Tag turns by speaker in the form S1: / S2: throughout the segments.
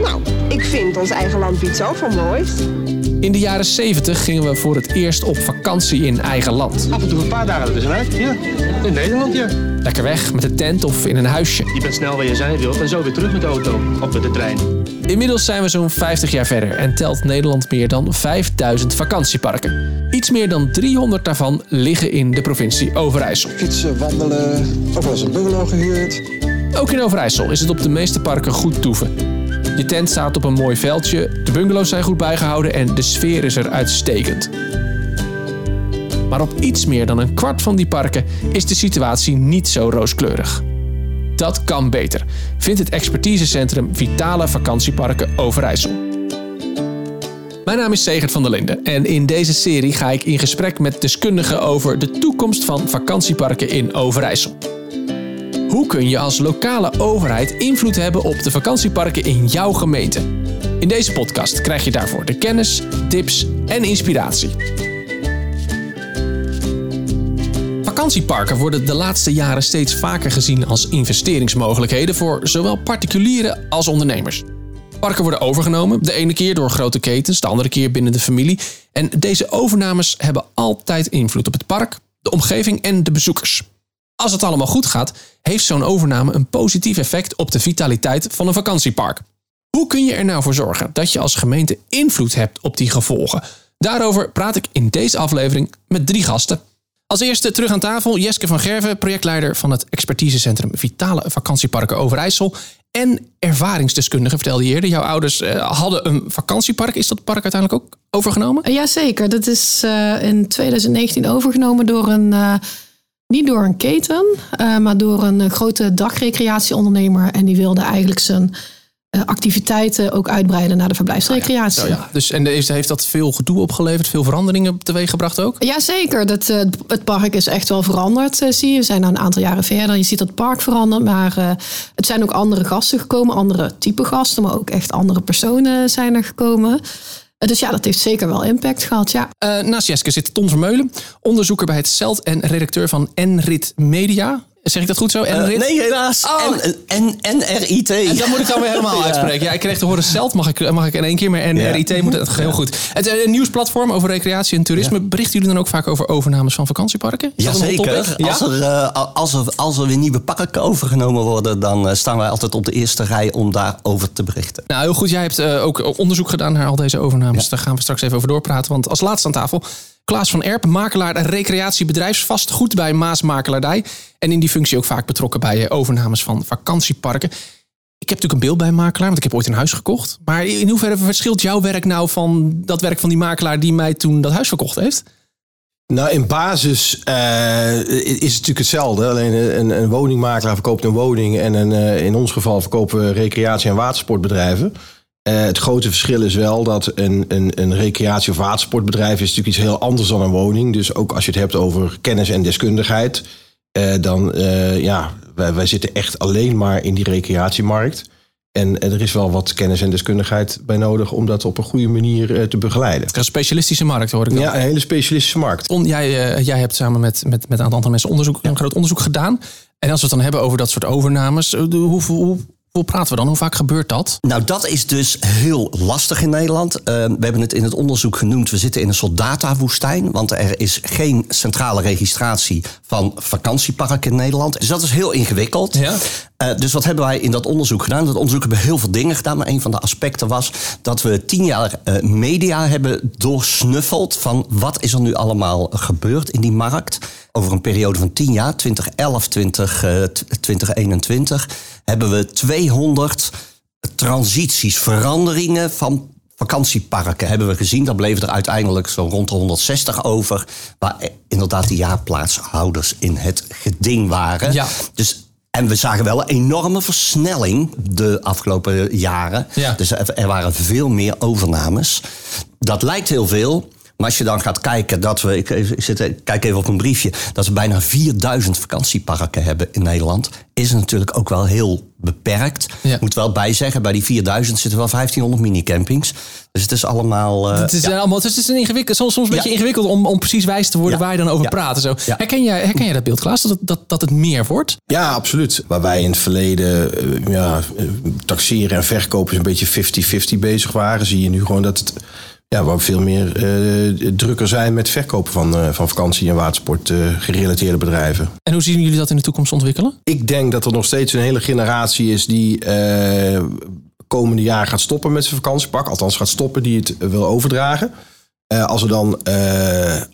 S1: Nou, ik vind ons eigen land biedt zoveel moois.
S2: In de jaren 70 gingen we voor het eerst op vakantie in eigen land.
S3: Af en toe een paar dagen ertussenuit. Ja, in Nederland, ja.
S2: Lekker weg met de tent of in een huisje.
S3: Je bent snel waar je zijn wilt en zo weer terug met de auto. Of met de trein.
S2: Inmiddels zijn we zo'n 50 jaar verder en telt Nederland meer dan 5000 vakantieparken. Iets meer dan 300 daarvan liggen in de provincie Overijssel.
S4: Fietsen, wandelen, ook wel eens een bungalow gehuurd.
S2: Ook in Overijssel is het op de meeste parken goed toeven. Je tent staat op een mooi veldje, de bungalows zijn goed bijgehouden en de sfeer is er uitstekend. Maar op iets meer dan een kwart van die parken is de situatie niet zo rooskleurig. Dat kan beter, vindt het expertisecentrum Vitale Vakantieparken Overijssel. Mijn naam is Segert van der Linden en in deze serie ga ik in gesprek met deskundigen over de toekomst van vakantieparken in Overijssel. Hoe kun je als lokale overheid invloed hebben op de vakantieparken in jouw gemeente? In deze podcast krijg je daarvoor de kennis, tips en inspiratie. Vakantieparken worden de laatste jaren steeds vaker gezien als investeringsmogelijkheden voor zowel particulieren als ondernemers. Parken worden overgenomen, de ene keer door grote ketens, de andere keer binnen de familie. En deze overnames hebben altijd invloed op het park, de omgeving en de bezoekers. Als het allemaal goed gaat, heeft zo'n overname een positief effect op de vitaliteit van een vakantiepark. Hoe kun je er nou voor zorgen dat je als gemeente invloed hebt op die gevolgen? Daarover praat ik in deze aflevering met drie gasten. Als eerste terug aan tafel Jeske van Gerven, projectleider van het expertisecentrum Vitale Vakantieparken Overijssel. En ervaringsdeskundige, vertelde je eerder. Jouw ouders eh, hadden een vakantiepark. Is dat park uiteindelijk ook overgenomen?
S5: Jazeker, dat is uh, in 2019 overgenomen door een, uh, niet door een keten, maar door een grote dagrecreatieondernemer. En die wilde eigenlijk zijn activiteiten ook uitbreiden naar de verblijfsrecreatie.
S2: Oh ja. Dus, en heeft dat veel gedoe opgeleverd, veel veranderingen teweeggebracht ook?
S5: Jazeker, dat, het park is echt wel veranderd, zie je. We zijn nu een aantal jaren verder. Je ziet dat het park verandert, maar het zijn ook andere gasten gekomen. Andere type gasten, maar ook echt andere personen zijn er gekomen. Dus ja, dat heeft zeker wel impact gehad, ja.
S2: Uh, naast Jeske zit Ton Vermeulen, onderzoeker bij het CELT en redacteur van Enrit Media. Zeg ik dat goed zo?
S6: Uh, nee, helaas.
S2: Oh.
S6: NRIT.
S2: En dat moet ik dan weer helemaal ja. uitspreken. Ja, ik kreeg te horen CELT mag ik, mag ik in één keer, maar NRIT ja. moet het heel goed. Het een nieuwsplatform over recreatie en toerisme. Berichten jullie dan ook vaak over overnames van vakantieparken?
S6: Jazeker. Ja? Als, er, uh, als, er, als er weer nieuwe parken overgenomen worden, dan uh, staan wij altijd op de eerste rij om daarover te berichten.
S2: Nou, heel goed. Jij hebt ook onderzoek gedaan naar al deze overnames. Daar gaan we straks even over doorpraten. Want als laatste aan tafel Klaas van Erp, makelaar recreatiebedrijfsvastgoed bij Maas Makelaardij. En in die functie ook vaak betrokken bij eh, overnames van vakantieparken. Ik heb natuurlijk een beeld bij een makelaar, want ik heb ooit een huis gekocht. Maar in hoeverre verschilt jouw werk nou van dat werk van die makelaar die mij toen dat huis verkocht heeft?
S4: Nou, in basis uh, is het natuurlijk hetzelfde. Alleen een, een, woningmakelaar verkoopt een woning en een, in ons geval verkopen we recreatie- en watersportbedrijven. Uh, het grote verschil is wel dat een, een, een recreatie- of watersportbedrijf is natuurlijk iets heel anders dan een woning. Dus ook als je het hebt over kennis en deskundigheid, uh, dan uh, ja, wij, wij zitten echt alleen maar in die recreatiemarkt. En er is wel wat kennis en deskundigheid bij nodig om dat op een goede manier te begeleiden.
S2: Een specialistische markt hoor ik dan.
S4: Ja, een hele specialistische markt.
S2: On, jij, jij hebt samen met, met, met een aantal mensen onderzoek, een groot onderzoek gedaan. En als we het dan hebben over dat soort overnames, hoe, hoe, hoe praten we dan? Hoe vaak gebeurt dat?
S6: Nou, dat is dus heel lastig in Nederland. Uh, we hebben het in het onderzoek genoemd. We zitten in een soort datawoestijn. Want er is geen centrale registratie van vakantieparken in Nederland. Dus dat is heel ingewikkeld.
S2: Ja.
S6: Uh, dus wat hebben wij in dat onderzoek gedaan? Dat onderzoek hebben we heel veel dingen gedaan. Maar een van de aspecten was dat we tien jaar uh, media hebben doorsnuffeld. Van wat is er nu allemaal gebeurd in die markt? Over een periode van tien jaar, 2011, 20, uh, 2021, hebben we 200 transities, veranderingen van vakantieparken hebben we gezien. Daar bleven er uiteindelijk zo rond de 160 over. Waar inderdaad de jaarplaatshouders in het geding waren.
S2: Ja.
S6: Dus en we zagen wel een enorme versnelling de afgelopen jaren.
S2: Ja.
S6: Dus er waren veel meer overnames. Dat lijkt heel veel. Maar als je dan gaat kijken dat we, ik, ik zit, ik kijk even op een briefje, dat we bijna 4000 vakantieparken hebben in Nederland, is natuurlijk ook wel heel beperkt.
S2: Ja.
S6: Ik moet wel bijzeggen, bij die 4000 zitten wel 1500 minicampings. Dus het is allemaal. eh,
S2: Het is,
S6: ja.
S2: allemaal, het is een ingewikkeld, soms, soms een
S6: Ja.
S2: beetje ingewikkeld om, om precies wijs te worden
S6: Ja.
S2: waar je dan over
S6: Ja.
S2: praat. en Zo.
S6: Ja.
S2: Herken, jij, herken jij dat beeld, Klaas? Dat, het- dat, dat het meer wordt?
S4: Ja, absoluut. Waar wij in het verleden eh, ja, eh, taxeren en verkopen een beetje 50-50 bezig waren, zie je nu gewoon dat het ja, waar we veel meer eh, drukker zijn met verkopen van, eh, van vakantie- en watersport gerelateerde bedrijven.
S2: En hoe zien jullie dat in de toekomst ontwikkelen?
S4: Ik denk dat er nog steeds een hele generatie is die eh komende jaar gaat stoppen met zijn vakantiepak. Althans gaat stoppen die het wil overdragen. Als er dan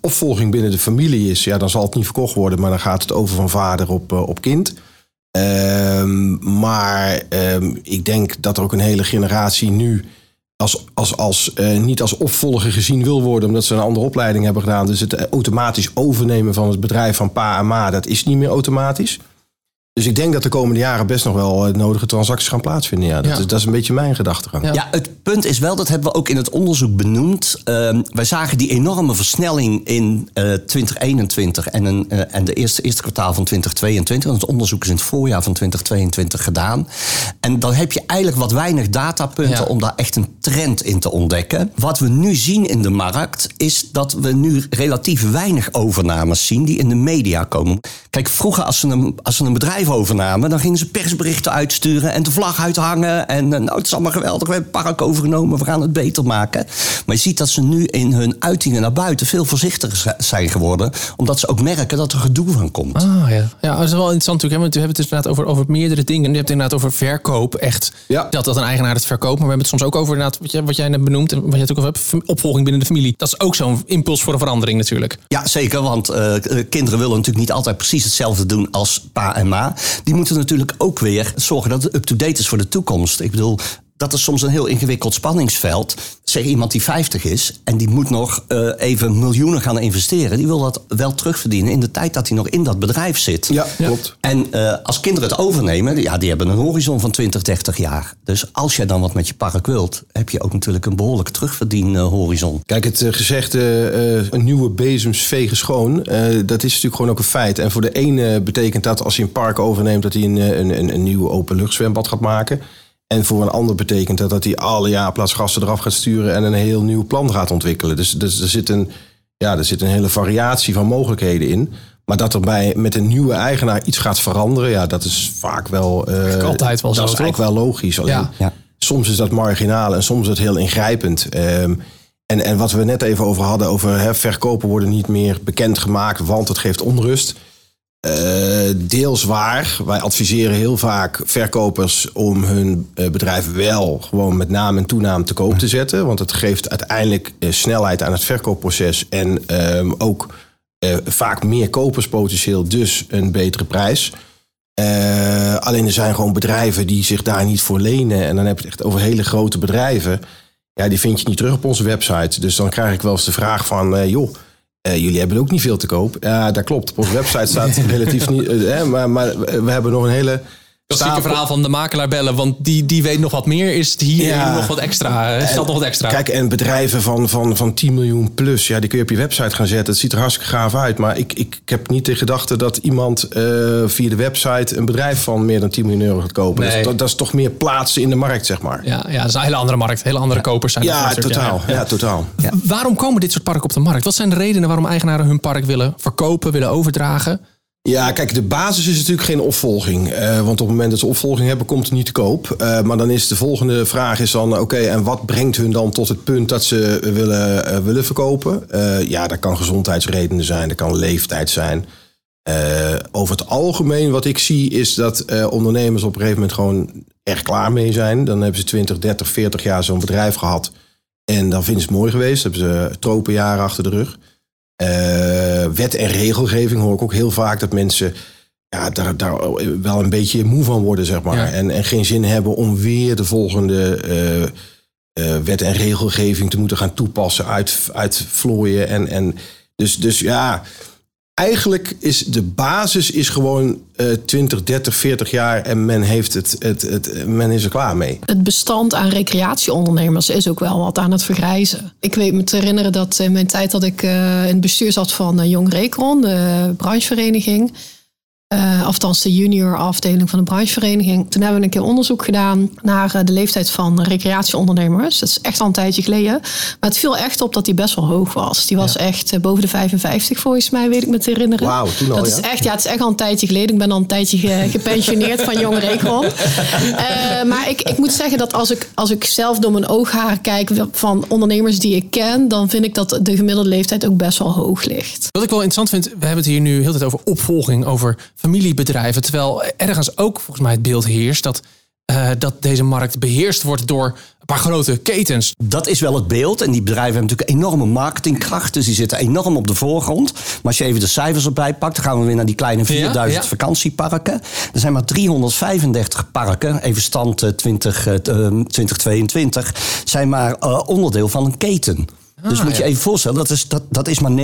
S4: opvolging binnen de familie is, ja, dan zal het niet verkocht worden. Maar dan gaat het over van vader op, op kind. Ehm, maar ehm, ik denk dat er ook een hele generatie nu als, als, als, eh, niet als opvolger gezien wil worden, omdat ze een andere opleiding hebben gedaan. Dus het eh, automatisch overnemen van het bedrijf van pa en ma, dat is niet meer automatisch. Dus ik denk dat de komende jaren best nog wel eh, nodige transacties gaan plaatsvinden. Ja, dat,
S2: Ja.
S4: Is, dat is een beetje mijn gedachtegang.
S2: Ja.
S6: Ja, het punt is wel, dat hebben we ook in het onderzoek benoemd. Ehm, wij zagen die enorme versnelling in eh 2021 en, een, eh, en de eerste, eerste kwartaal van 2022. Want het onderzoek is in het voorjaar van 2022 gedaan. En dan heb je eigenlijk wat weinig datapunten
S2: Ja.
S6: om daar echt een trend in te ontdekken. Wat we nu zien in de markt is dat we nu relatief weinig overnames zien die in de media komen. Kijk, vroeger als ze een, als ze een bedrijf overnamen, dan gingen ze persberichten uitsturen en de vlag uithangen. En eh, nou, het is allemaal geweldig, we hebben het park overgenomen, we gaan het beter maken. Maar je ziet dat ze nu in hun uitingen naar buiten veel voorzichtiger zi- zijn geworden, omdat ze ook merken dat er gedoe van komt.
S2: Ah ja. Ja, dat is wel interessant natuurlijk. Hè? Want we hebben het dus inderdaad over, over meerdere dingen. Je hebt het inderdaad over verkoop. Echt.
S4: Ja.
S2: Dat, dat een eigenaar het verkoopt. Maar we hebben het soms ook over inderdaad, wat, jij, wat jij net benoemt. En wat jij natuurlijk over hebt. Opvolging binnen de familie. Dat is ook zo'n impuls voor een verandering natuurlijk.
S6: Ja, zeker. Want eh, eh, kinderen willen natuurlijk niet altijd precies hetzelfde doen als pa en ma. Die moeten natuurlijk ook weer zorgen dat het up-to-date is voor de toekomst. Ik bedoel, dat is soms een heel ingewikkeld spanningsveld. Zeg iemand die 50 is en die moet nog eh, even miljoenen gaan investeren. Die wil dat wel terugverdienen in de tijd dat hij nog in dat bedrijf zit.
S4: Ja, klopt.
S6: En eh, als kinderen het overnemen, ja, die hebben een horizon van 20, 30 jaar. Dus als jij dan wat met je park wilt, heb je ook natuurlijk een behoorlijke terugverdienhorizon.
S4: Kijk, het eh, gezegde een nieuwe bezems vegen schoon, dat is natuurlijk gewoon ook een feit. En voor de ene betekent dat als hij een park overneemt, dat hij een, een, een, een nieuw openluchtzwembad gaat maken. En voor een ander betekent dat dat hij alle jaarplaatsgasten eraf gaat sturen en een heel nieuw plan gaat ontwikkelen. Dus, dus er, zit een, ja, er zit een hele variatie van mogelijkheden in. Maar dat er bij, met een nieuwe eigenaar iets gaat veranderen, ja, dat is vaak wel. eh,
S2: altijd wel
S4: dat
S2: zo,
S4: is eigenlijk wel logisch. Alleen,
S2: Ja.
S6: Ja.
S4: Soms is dat marginaal en soms is het heel ingrijpend. Ehm, en, en wat we net even over hadden, over hè, verkopen worden niet meer bekendgemaakt, want het geeft onrust. Eh, deels waar. Wij adviseren heel vaak verkopers om hun eh, bedrijf wel gewoon met naam en toenaam te koop te zetten. Want het geeft uiteindelijk eh, snelheid aan het verkoopproces en ehm, ook vaak meer koperspotentieel, dus een betere prijs. Alleen er zijn gewoon bedrijven die zich daar niet voor lenen. En dan heb je het echt over hele grote bedrijven. Ja, die vind je niet terug op onze website. Dus dan krijg ik wel eens de vraag van, joh, eh, jullie hebben ook niet veel te koop. Ja, dat klopt. Op onze website staat relatief niet, eh, maar, maar we hebben nog een hele
S2: Klassieke verhaal van de makelaar bellen. Want die, die weet nog wat meer. Is het hier
S4: Ja.
S2: nog wat extra? eh, Stelt nog wat extra.
S4: Kijk, en bedrijven van, van, van 10 miljoen plus, ja, die kun je op je website gaan zetten. Het ziet er hartstikke gaaf uit. Maar ik, ik, ik heb niet de gedachte dat iemand eh, via de website een bedrijf van meer dan 10 miljoen euro gaat kopen.
S2: Nee.
S4: Dat, is, dat, dat is toch meer plaatsen in de markt, zeg maar.
S2: ja, ja, dat is een hele andere markt. Hele andere kopers zijn dat
S4: Ja,
S2: dat
S4: totaal. Ja, totaal.
S2: Waarom komen dit soort parken op de markt? Wat zijn de redenen waarom eigenaren hun park willen verkopen, willen overdragen?
S4: Ja, kijk, de basis is natuurlijk geen opvolging. Eh, want op het moment dat ze opvolging hebben, komt het niet te koop. Eh, maar dan is de volgende vraag is dan, oké, en wat brengt hun dan tot het punt dat ze willen, eh, willen verkopen? Ja, dat kan gezondheidsredenen zijn, dat kan leeftijd zijn. Over het algemeen wat ik zie is dat ondernemers op een gegeven moment gewoon er klaar mee zijn. Dan hebben ze 20, 30, 40 jaar zo'n bedrijf gehad. En dan vinden ze het mooi geweest. Dan hebben ze tropenjaren achter de rug. Eh, wet en regelgeving hoor ik ook heel vaak dat mensen ja, daar, daar wel een beetje moe van worden, zeg maar.
S2: Ja.
S4: En, en geen zin hebben om weer de volgende eh, eh, wet en regelgeving te moeten gaan toepassen, uit, uitvlooien. En, en dus, dus ja, eigenlijk is de basis is gewoon eh 20, 30, 40 jaar en men, heeft het, het, het, men is er klaar mee.
S5: Het bestand aan recreatieondernemers is ook wel wat aan het vergrijzen. Ik weet me te herinneren dat in mijn tijd dat ik eh, in het bestuur zat van eh, Jong Recron, de branchevereniging. Eh althans de junior afdeling van de branchevereniging. Toen hebben we een keer onderzoek gedaan naar eh, de leeftijd van recreatieondernemers. Dat is echt al een tijdje geleden. Maar het viel echt op dat die best wel hoog was. Die was echt eh, boven de 55 volgens mij, weet ik me te herinneren.
S4: Wauw, toen al,
S5: dat is
S4: ja.
S5: echt, ja, het is echt al een tijdje geleden. Ik ben al een tijdje ge- gepensioneerd van Jong. Eh, maar ik, ik moet zeggen dat als ik, als ik zelf door mijn oogharen kijk van ondernemers die ik ken, dan vind ik dat de gemiddelde leeftijd ook best wel hoog ligt.
S2: Wat ik wel interessant vind, we hebben het hier nu heel de tijd over opvolging, over familiebedrijven. Terwijl ergens ook volgens mij het beeld heerst dat, eh, dat deze markt beheerst wordt door een paar grote ketens.
S6: Dat is wel het beeld. En die bedrijven hebben natuurlijk enorme marketingkracht. Dus die zitten enorm op de voorgrond. Maar als je even de cijfers erbij pakt, dan gaan we weer naar die kleine 4000
S2: ja.
S6: vakantieparken. Er zijn maar 335 parken, even stand eh, 20, eh, t- eh, 2022, zijn maar eh, onderdeel van een keten. Dus moet je
S2: Ah, ja.
S6: even voorstellen, dat is, dat, dat is maar 9%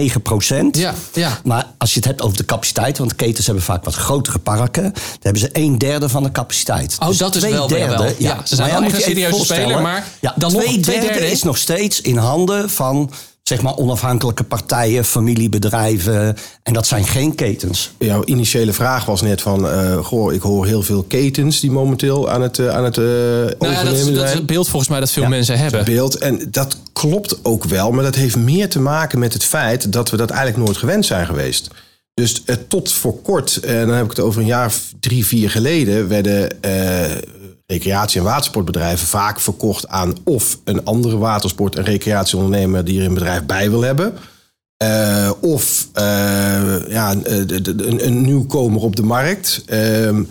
S2: Ja, ja.
S6: Maar als je het hebt over de capaciteit, want ketens hebben vaak wat grotere parken, dan hebben ze een derde van de capaciteit.
S2: Oh, dat is wel wel. Ja, ze zijn
S6: Maar
S2: wel een serieuze speler, maar
S6: ja,
S2: dan nog
S6: twee,
S2: twee
S6: derde,
S2: derde
S6: is nog steeds in handen van zeg maar onafhankelijke partijen, familiebedrijven. En dat zijn geen ketens.
S4: Jouw initiële vraag was net van, eh, goh, ik hoor heel veel ketens die momenteel aan het, eh, aan het eh
S2: Nou ja, dat, is,
S4: overnemen
S2: dat is
S4: zijn.
S2: het beeld volgens mij dat veel
S6: Ja,
S2: mensen hebben.
S4: beeld. En dat klopt ook wel, maar dat heeft meer te maken met het feit dat we dat eigenlijk nooit gewend zijn geweest. Dus tot voor kort, en dan heb ik het over een jaar drie, vier geleden, werden eh, recreatie- en watersportbedrijven vaak verkocht aan of een andere watersport- en recreatieondernemer die er een bedrijf bij wil hebben. Eh, of eh, ja, de- een, nieuwkomer op de markt. Ehm,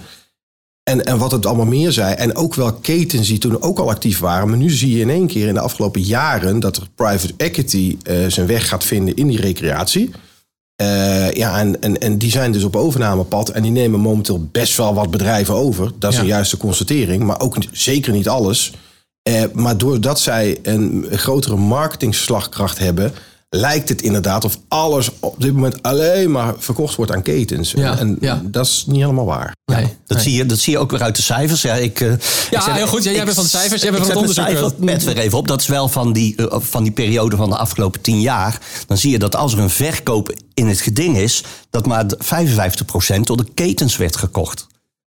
S4: en, en wat het allemaal meer zei. En ook wel ketens die toen ook al actief waren. Maar nu zie je in één keer in de afgelopen jaren dat er private equity eh, zijn weg gaat vinden in die recreatie. Eh, ja, en, en, en die zijn dus op overnamepad. En die nemen momenteel best wel wat bedrijven over. Dat is
S2: Ja.
S4: een juiste constatering. Maar ook zeker niet alles. Eh, maar doordat zij een grotere marketingslagkracht hebben. Lijkt het inderdaad of alles op dit moment alleen maar verkocht wordt aan ketens.
S2: Ja,
S4: en
S2: ja.
S4: dat is niet helemaal waar.
S2: Nee,
S6: Dat,
S2: nee.
S6: zie je, dat zie je ook weer uit de cijfers. Ja, ik, eh, ik zeg-
S2: heel goed. Ja, jij
S6: ik-
S2: bent van de cijfers, jij bent
S6: ik
S2: van het
S6: zet mijn
S2: onderzoek.
S6: cijferpet weer even op. Dat is wel van die, eh, van die periode van de afgelopen tien jaar. Dan zie je dat als er een verkoop in het geding is... dat maar 55% door de ketens werd gekocht.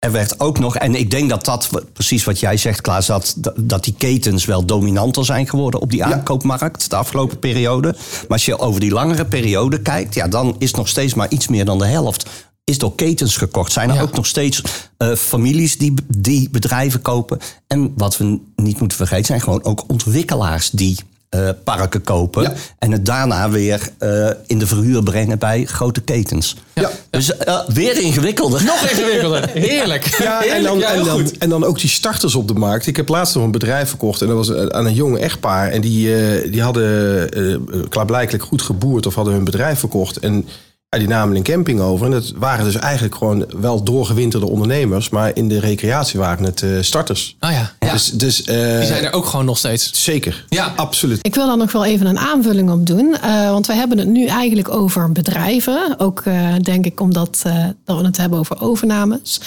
S6: Er werd ook nog, en ik denk dat dat, precies wat jij zegt Klaas... dat, dat die ketens wel dominanter zijn geworden op die aankoopmarkt... de afgelopen periode. Maar als je over die langere periode kijkt... Ja, dan is nog steeds maar iets meer dan de helft is door ketens gekocht. Zijn er
S2: Ja.
S6: ook nog steeds eh, families die, die bedrijven kopen. En wat we niet moeten vergeten... zijn gewoon ook ontwikkelaars die eh, parken kopen...
S4: Ja.
S6: en het daarna weer eh, in de verhuur brengen bij grote ketens.
S2: Ja.
S6: Dus eh, weer ingewikkelder.
S2: Nog ingewikkelder. Heerlijk.
S4: Ja, en dan,
S2: Ja,
S4: en, dan, en dan ook die starters op de markt. Ik heb laatst nog een bedrijf verkocht en dat was aan een jonge echtpaar. En die, eh, die hadden eh, klaarblijkelijk goed geboerd of hadden hun bedrijf verkocht. En ja, die namen een camping over. En dat waren dus eigenlijk gewoon wel doorgewinterde ondernemers. Maar in de recreatie waren het eh, starters.
S2: Oh ja, ja.
S4: Dus, dus eh,
S2: die zijn er ook gewoon nog steeds.
S4: zeker.
S2: Ja.
S4: absoluut.
S5: Ik wil daar nog wel even een aanvulling op doen. eh, want we hebben het nu eigenlijk over bedrijven. Ook eh, denk ik omdat eh, dat we het hebben over overnames.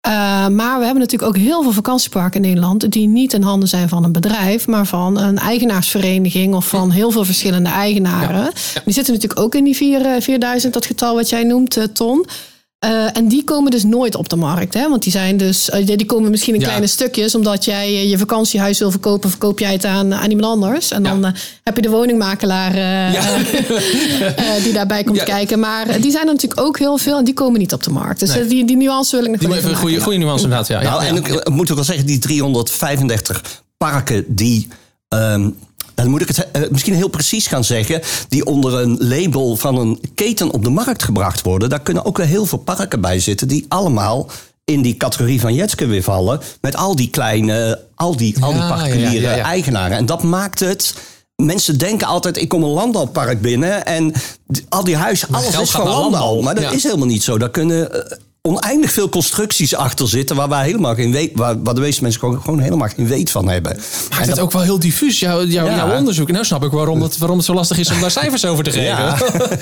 S5: Eh, maar we hebben natuurlijk ook heel veel vakantieparken in Nederland... die niet in handen zijn van een bedrijf... maar van een eigenaarsvereniging of van heel veel verschillende eigenaren. Die zitten natuurlijk ook in die vier, eh, 4000, dat getal wat jij noemt, eh, Ton. Eh, en die komen dus nooit op de markt. Hè? Want die zijn dus, eh, die komen misschien in
S2: Ja.
S5: kleine stukjes. Omdat jij eh, je vakantiehuis wil verkopen, verkoop jij het aan, aan iemand anders. En dan
S2: Ja.
S5: eh, heb je de woningmakelaar eh,
S2: Ja.
S5: eh, die daarbij komt
S2: Ja.
S5: kijken. Maar die zijn er natuurlijk ook heel veel en die komen niet op de markt. Dus
S2: Nee.
S5: die, die nuance wil ik nog
S2: Die
S5: wel
S2: even
S5: maken.
S2: goede, goede nuance inderdaad. Ja, ja,
S6: Nou, en ik moet ook wel zeggen, die 335 parken die. ehm, dan moet ik het eh, misschien heel precies gaan zeggen. Die onder een label van een keten op de markt gebracht worden. Daar kunnen ook wel heel veel parken bij zitten. Die allemaal in die categorie van Jetske weer vallen. Met al die kleine, al die, al die particuliere
S2: ja, ja, ja.
S6: eigenaren. En dat maakt het. Mensen denken altijd, ik kom een landbouwpark binnen en al die huizen, alles is van landbouw. Maar dat
S2: Ja.
S6: is helemaal niet zo. Daar kunnen eh, oneindig veel constructies achter zitten waar, wij helemaal geen weet, waar, waar de meeste mensen gewoon, gewoon helemaal geen weet van hebben.
S2: Maakt het ook wel heel diffuus, jouw, jouw,
S6: Ja.
S2: jouw onderzoek. En nou snap ik waarom het, waarom het zo lastig is om daar cijfers over te geven.
S6: Ja.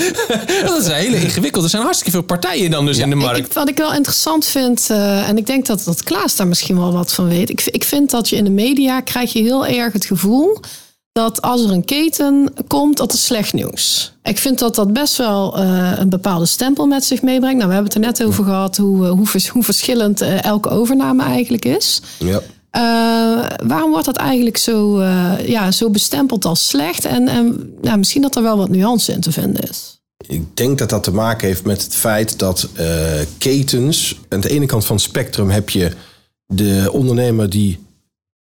S2: dat is hele ingewikkeld. Er zijn hartstikke veel partijen dan dus in de markt.
S5: ik- wat ik wel interessant vind, eh, en ik denk dat, dat Klaas daar misschien wel wat van weet. Ik, ik vind dat je in de media krijg je heel erg het gevoel dat als er een keten komt, dat is slecht nieuws. Ik vind dat dat best wel eh, een bepaalde stempel met zich meebrengt. Nou, we hebben het er net over gehad hoe, eh, hoe, vers- hoe verschillend eh, elke overname eigenlijk is.
S4: Ja.
S5: Waarom wordt dat eigenlijk zo, ja, zo bestempeld als slecht? En, en ja, misschien dat er wel wat nuance in te vinden is.
S4: Ik denk dat dat te maken heeft met het feit dat ketens. Aan de ene kant van het spectrum heb je de ondernemer die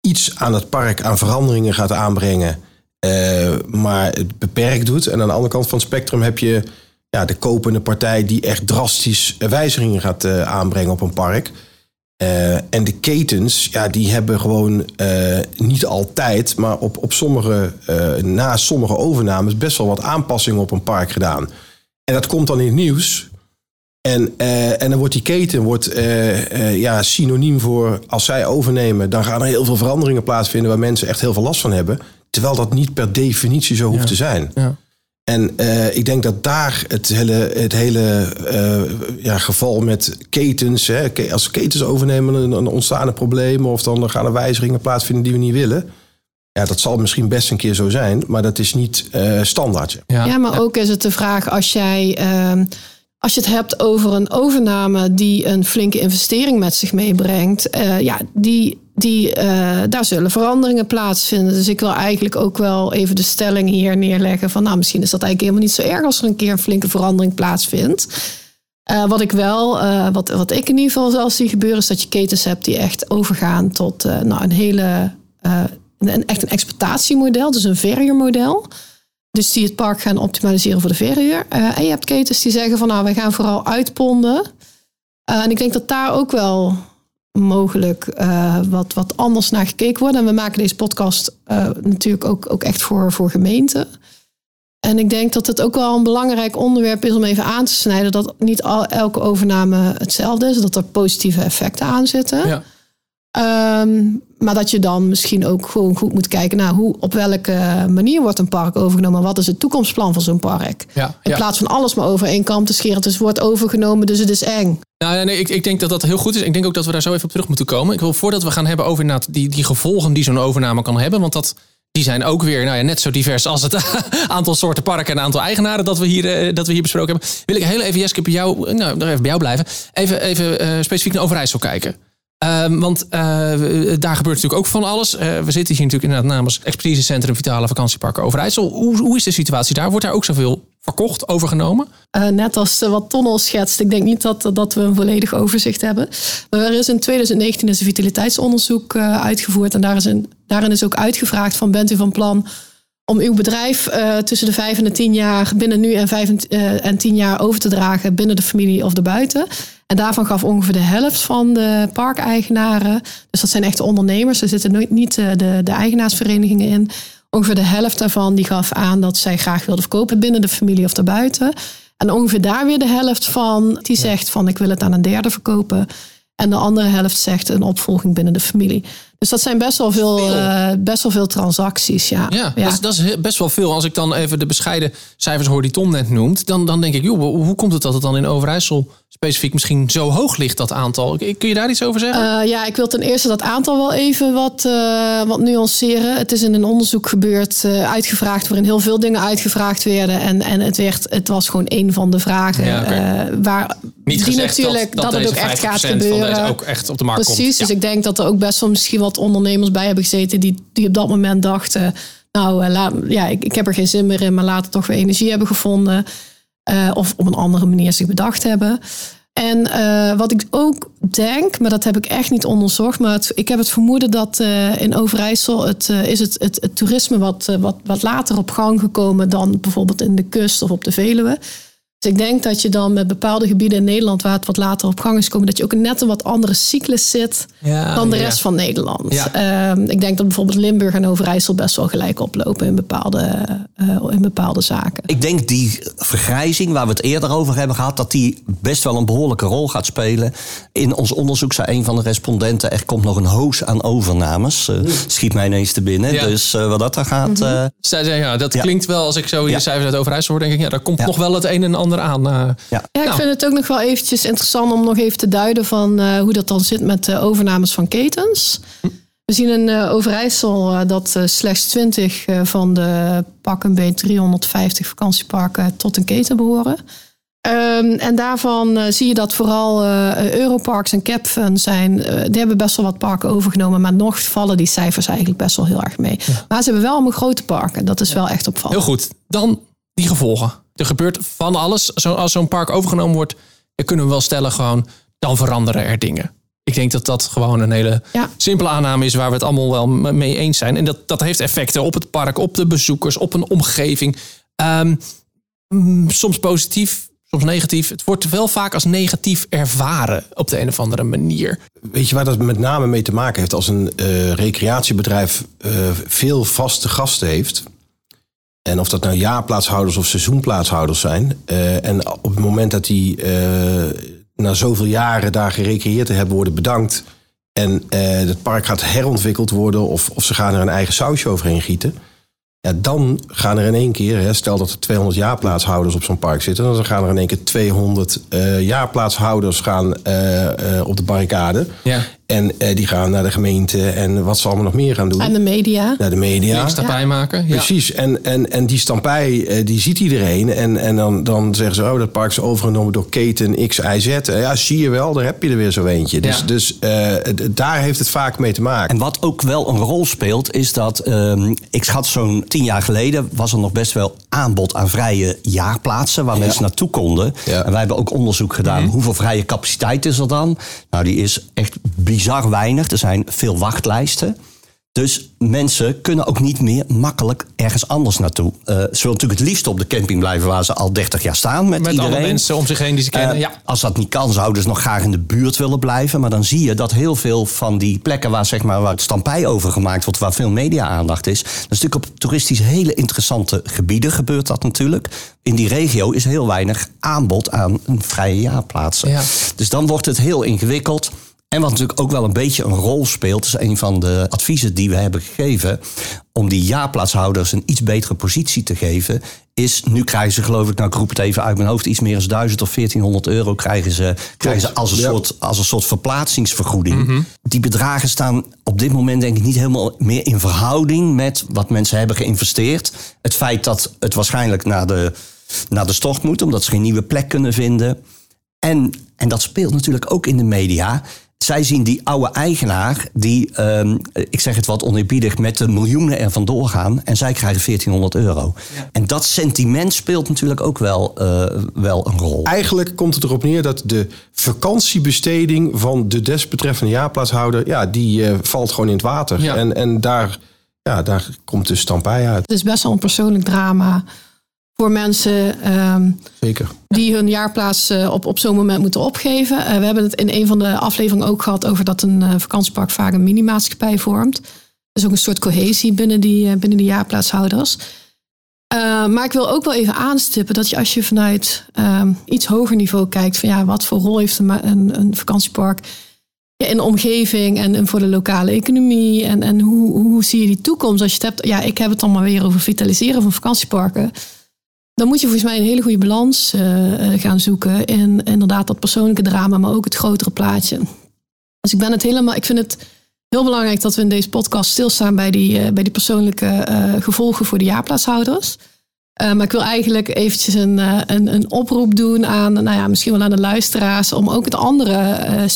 S4: iets aan het park aan veranderingen gaat aanbrengen, eh, maar het beperkt doet. En aan de andere kant van het spectrum heb je ja, de kopende partij die echt drastisch wijzigingen gaat eh, aanbrengen op een park. Eh, en de ketens, ja, die hebben gewoon niet altijd, maar op, op sommige, na sommige overnames best wel wat aanpassingen op een park gedaan. En dat komt dan in het nieuws. En, eh, en dan wordt die keten wordt, eh, eh, ja, synoniem voor als zij overnemen, dan gaan er heel veel veranderingen plaatsvinden waar mensen echt heel veel last van hebben. Terwijl dat niet per definitie zo hoeft te zijn.
S2: Ja.
S4: En eh, ik denk dat daar het hele, het hele eh, ja, geval met ketens, hè, als ketens overnemen, dan, ontstaan er problemen of dan gaan er wijzigingen plaatsvinden die we niet willen. Ja, dat zal misschien best een keer zo zijn, maar dat is niet eh, standaard.
S2: Ja.
S5: Ja, maar ook is het de vraag als jij. Als je het hebt over een overname die een flinke investering met zich meebrengt, eh, ja, die, die, eh, daar zullen veranderingen plaatsvinden. Dus ik wil eigenlijk ook wel even de stelling hier neerleggen van, nou, misschien is dat eigenlijk helemaal niet zo erg als er een keer een flinke verandering plaatsvindt. Eh, wat ik wel, wat, wat ik in ieder geval zal zien gebeuren, is dat je ketens hebt die echt overgaan tot nou, een hele, een, echt een exploitatiemodel, dus een verhuurmodel. Dus die het park gaan optimaliseren voor de verhuur. Eh, en je hebt ketens die zeggen van nou, wij gaan vooral uitponden. Eh, en ik denk dat daar ook wel mogelijk eh, wat, wat anders naar gekeken wordt. En we maken deze podcast natuurlijk ook, ook echt voor, voor gemeenten. En ik denk dat het ook wel een belangrijk onderwerp is om even aan te snijden. Dat niet al, elke overname hetzelfde is. Dat er positieve effecten aan zitten.
S2: Ja.
S5: Ehm, maar dat je dan misschien ook gewoon goed moet kijken naar hoe, op welke manier wordt een park overgenomen. Wat is het toekomstplan van zo'n park?
S2: Ja,
S5: In
S2: ja.
S5: plaats van alles maar over één kam te scheren. Het is wordt overgenomen, dus het is eng.
S2: Nou, nee, ik, ik denk dat dat heel goed is. Ik denk ook dat we daar zo even op terug moeten komen. Ik wil voordat we gaan hebben over die, die gevolgen die zo'n overname kan hebben. Want dat, die zijn ook weer nou ja, net zo divers als het aantal soorten parken en aantal eigenaren dat we hier, eh, dat we hier besproken hebben. Wil ik heel even, Jeske, bij jou, eh, nou, nog even bij jou blijven. Even, even eh, specifiek naar Overijssel kijken. Ehm, want eh, daar gebeurt natuurlijk ook van alles. Eh, we zitten hier natuurlijk inderdaad namens Expertisecentrum Vitale Vakantieparken Overijssel. Hoe, hoe is de situatie daar? Wordt daar ook zoveel verkocht, overgenomen?
S5: Eh, net als eh, wat Ton al schetst. Ik denk niet dat, dat we een volledig overzicht hebben. Maar er is in 2019 is een vitaliteitsonderzoek eh, uitgevoerd. En daar is een, daarin is ook uitgevraagd van bent u van plan om uw bedrijf eh, tussen de vijf en de tien jaar binnen nu en vijf en, eh, en tien jaar over te dragen binnen de familie of erbuiten. En daarvan gaf ongeveer de helft van de parkeigenaren, dus dat zijn echte ondernemers, er zitten nooit niet eh, de, de eigenaarsverenigingen in. Ongeveer de helft daarvan die gaf aan dat zij graag wilden verkopen binnen de familie of daarbuiten. En ongeveer daar weer de helft van die zegt van ik wil het aan een derde verkopen. En de andere helft zegt een opvolging binnen de familie. Dus dat zijn best wel veel, eh, best wel veel transacties. Ja,
S2: Ja, Dat, is, dat is he- best wel veel. Als ik dan even de bescheiden cijfers hoor die Tom net noemt, dan, dan denk ik, joh, hoe hoe komt het dat het dan in Overijssel specifiek misschien zo hoog ligt, dat aantal? Kun je daar iets over zeggen?
S5: Eh, ja, ik wil ten eerste dat aantal wel even wat, eh, wat nuanceren. Het is in een onderzoek gebeurd, eh, uitgevraagd, waarin heel veel dingen uitgevraagd werden. En, en het, werd, het was gewoon één van de vragen.
S2: Ja,
S5: waar
S2: Niet
S5: die natuurlijk dat, het
S2: deze
S5: ook echt
S2: 50%
S5: gaat
S2: van
S5: gebeuren.
S2: deze ook echt op de markt
S5: Precies,
S2: komt.
S5: dus
S2: Ja.
S5: ik denk dat er ook best wel misschien wat ondernemers bij hebben gezeten die, die op dat moment dachten, nou laat, ja, ik, ik heb er geen zin meer in, maar laten toch weer energie hebben gevonden. Eh, of op een andere manier zich bedacht hebben. En eh, wat ik ook denk, maar dat heb ik echt niet onderzocht, maar ik heb het vermoeden dat eh, in Overijssel het, is het, het, toerisme wat, wat, wat later op gang gekomen dan bijvoorbeeld in de kust of op de Veluwe. Dus ik denk dat je dan met bepaalde gebieden in Nederland, waar het wat later op gang is gekomen, dat je ook net een wat andere cyclus zit
S2: Ja,
S5: dan de
S2: ja.
S5: rest van Nederland.
S2: Ja.
S5: Ehm, ik denk dat bijvoorbeeld Limburg en Overijssel best wel gelijk oplopen in bepaalde, eh, in bepaalde zaken.
S6: Ik denk die vergrijzing waar we het eerder over hebben gehad, dat die best wel een behoorlijke rol gaat spelen. In ons onderzoek zei een van de respondenten: er komt nog een hoos aan overnames. Eh, schiet mij ineens te binnen.
S2: Ja.
S6: Dus eh, wat dat dan gaat. eh,
S2: Zij zei, ja, dat
S6: Ja.
S2: klinkt wel, als ik zo je
S6: Ja.
S2: cijfers uit Overijssel hoor, denk ik, ja, daar komt
S6: Ja.
S2: nog wel het een en ander aan. eh.
S6: ja.
S5: Ja, ik
S2: Nou.
S5: vind het ook nog wel eventjes interessant om nog even te duiden van eh, hoe dat dan zit met de overnames van ketens. We zien in eh, Overijssel eh, dat eh, slechts 20 eh, van de pakken bij 350 vakantieparken tot een keten behoren. Ehm, en daarvan eh, zie je dat vooral eh, Europarks en Capfun zijn. eh, die hebben best wel wat parken overgenomen, maar nog vallen die cijfers eigenlijk best wel heel erg mee. Maar ze hebben wel allemaal grote parken. Dat is wel echt opvallend.
S2: Heel goed. Dan die gevolgen. Er gebeurt van alles. Zo, als zo'n park overgenomen wordt, dan kunnen we wel stellen gewoon, dan veranderen er dingen. Ik denk dat dat gewoon een hele
S5: Ja.
S2: simpele aanname is waar we het allemaal wel mee eens zijn. En dat, dat heeft effecten op het park, op de bezoekers, op een omgeving. Ehm, mm, soms positief, soms negatief. Het wordt wel vaak als negatief ervaren op de een of andere manier.
S4: Weet je waar dat met name mee te maken heeft? Als een eh, recreatiebedrijf eh, veel vaste gasten heeft. En of dat nou jaarplaatshouders of seizoenplaatshouders zijn. eh, en op het moment dat die eh, na zoveel jaren daar gerecreëerd te hebben worden bedankt. En eh, het park gaat herontwikkeld worden of, of ze gaan er een eigen sausje overheen gieten. Ja, dan gaan er in één keer, hè, stel dat er 200 jaarplaatshouders op zo'n park zitten, dan gaan er in één keer 200 eh, jaarplaatshouders gaan, op de barricade.
S2: Ja.
S4: En eh, die gaan naar de gemeente en wat ze allemaal nog meer gaan doen.
S5: En de media.
S4: naar de media.
S2: Links daarbij maken. Ja.
S4: Precies, en, en, en die stampij, eh, die ziet iedereen. En, en dan, dan zeggen ze, oh, dat park is overgenomen door keten X, Y, Z. Eh, Ja, zie je wel, daar heb je er weer zo eentje. Dus,
S2: Ja.
S4: dus eh, daar heeft het vaak mee te maken.
S6: En wat ook wel een rol speelt, is dat ehm, ik schat zo'n tien jaar geleden was er nog best wel aanbod aan vrije jaarplaatsen waar mensen naartoe konden.
S4: Ja.
S6: En wij hebben ook onderzoek gedaan. Hoeveel vrije capaciteit is er dan? Nou, die is echt bizar weinig. Er zijn veel wachtlijsten. Dus mensen kunnen ook niet meer makkelijk ergens anders naartoe. Eh, ze willen natuurlijk het liefst op de camping blijven waar ze al 30 jaar staan met,
S2: Met
S6: iedereen.
S2: alle mensen om zich heen die ze kennen.
S6: Eh,
S2: ja.
S6: Als dat niet kan, zouden ze nog graag in de buurt willen blijven. Maar dan zie je dat heel veel van die plekken waar, zeg maar, waar het stampij over gemaakt wordt, waar veel media-aandacht is. Dat is natuurlijk op toeristisch hele interessante gebieden gebeurt dat natuurlijk. In die regio is heel weinig aanbod aan een vrije jaarplaatsen.
S2: Ja.
S6: Dus dan wordt het heel ingewikkeld. En wat natuurlijk ook wel een beetje een rol speelt, is een van de adviezen die we hebben gegeven. Om die jaarplaatshouders een iets betere positie te geven. Is nu krijgen ze, geloof ik, nou ik roep het even uit mijn hoofd, iets meer dan 1000 of 1400 euro krijgen ze, krijgen ze als, een
S4: Ja.
S6: soort, als een soort verplaatsingsvergoeding.
S2: Mhm.
S6: Die bedragen staan op dit moment denk ik niet helemaal meer in verhouding met wat mensen hebben geïnvesteerd. Het feit dat het waarschijnlijk naar de, naar de stort moet, omdat ze geen nieuwe plek kunnen vinden. En, en dat speelt natuurlijk ook in de media. Zij zien die oude eigenaar, die, ehm, ik zeg het wat oneerbiedig, met de miljoenen er vandoor gaan. En zij krijgen 1400 euro. En dat sentiment speelt natuurlijk ook wel, eh, wel een rol.
S4: Eigenlijk komt het erop neer dat de vakantiebesteding van de desbetreffende jaarplaatshouder, ja, die eh, valt gewoon in het water.
S2: Ja.
S4: En, en daar, ja, daar komt de stampij uit.
S5: Het is best wel een persoonlijk drama voor mensen ehm,
S4: Zeker.
S5: die hun jaarplaats eh, op, op zo'n moment moeten opgeven. Eh, we hebben het in een van de afleveringen ook gehad over dat een eh, vakantiepark vaak een minimaatschappij vormt. Dus ook een soort cohesie binnen die, binnen die jaarplaatshouders. Maar ik wil ook wel even aanstippen dat je als je vanuit ehm, iets hoger niveau kijkt van ja, wat voor rol heeft een, een, een vakantiepark ja, in de omgeving en, en voor de lokale economie en, en hoe, hoe zie je die toekomst als je het hebt, ja, ik heb het dan maar weer over vitaliseren van vakantieparken. Dan moet je volgens mij een hele goede balans eh, eh, gaan zoeken in inderdaad dat persoonlijke drama, maar ook het grotere plaatje. Dus ik ben het helemaal, ik vind het heel belangrijk dat we in deze podcast stilstaan bij die, eh, bij die persoonlijke gevolgen voor de jaarplaatshouders. Maar ik wil eigenlijk eventjes een, een, een oproep doen aan, nou ja, misschien wel aan de luisteraars, om ook het andere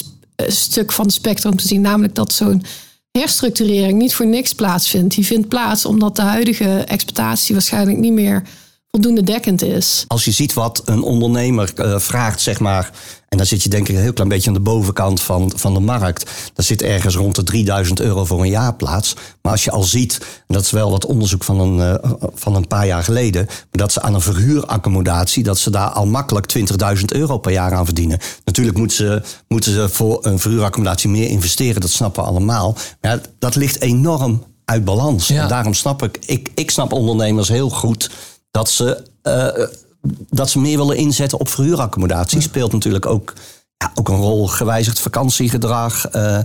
S5: stuk van het spectrum te zien, namelijk dat zo'n herstructurering niet voor niks plaatsvindt. Die vindt plaats omdat de huidige exploitatie waarschijnlijk niet meer voldoende dekkend is.
S6: Als je ziet wat een ondernemer eh, vraagt, zeg maar. En dan zit je denk ik een heel klein beetje aan de bovenkant van, van de markt. Dat zit ergens rond de 3000 euro voor een jaarplaats. Maar als je al ziet, en dat is wel wat onderzoek van een, eh, van een paar jaar geleden. Maar dat ze aan een verhuuraccommodatie, dat ze daar al makkelijk 20.000 euro per jaar aan verdienen. Natuurlijk moeten ze, moeten ze voor een verhuuraccommodatie meer investeren, dat snappen we allemaal. Maar ja, dat ligt enorm uit balans.
S2: Ja.
S6: En daarom snap ik, ik, ik snap ondernemers heel goed dat ze, eh, dat ze meer willen inzetten op verhuuraccommodatie. Speelt natuurlijk ook, ja, ook een rol, gewijzigd vakantiegedrag. eh,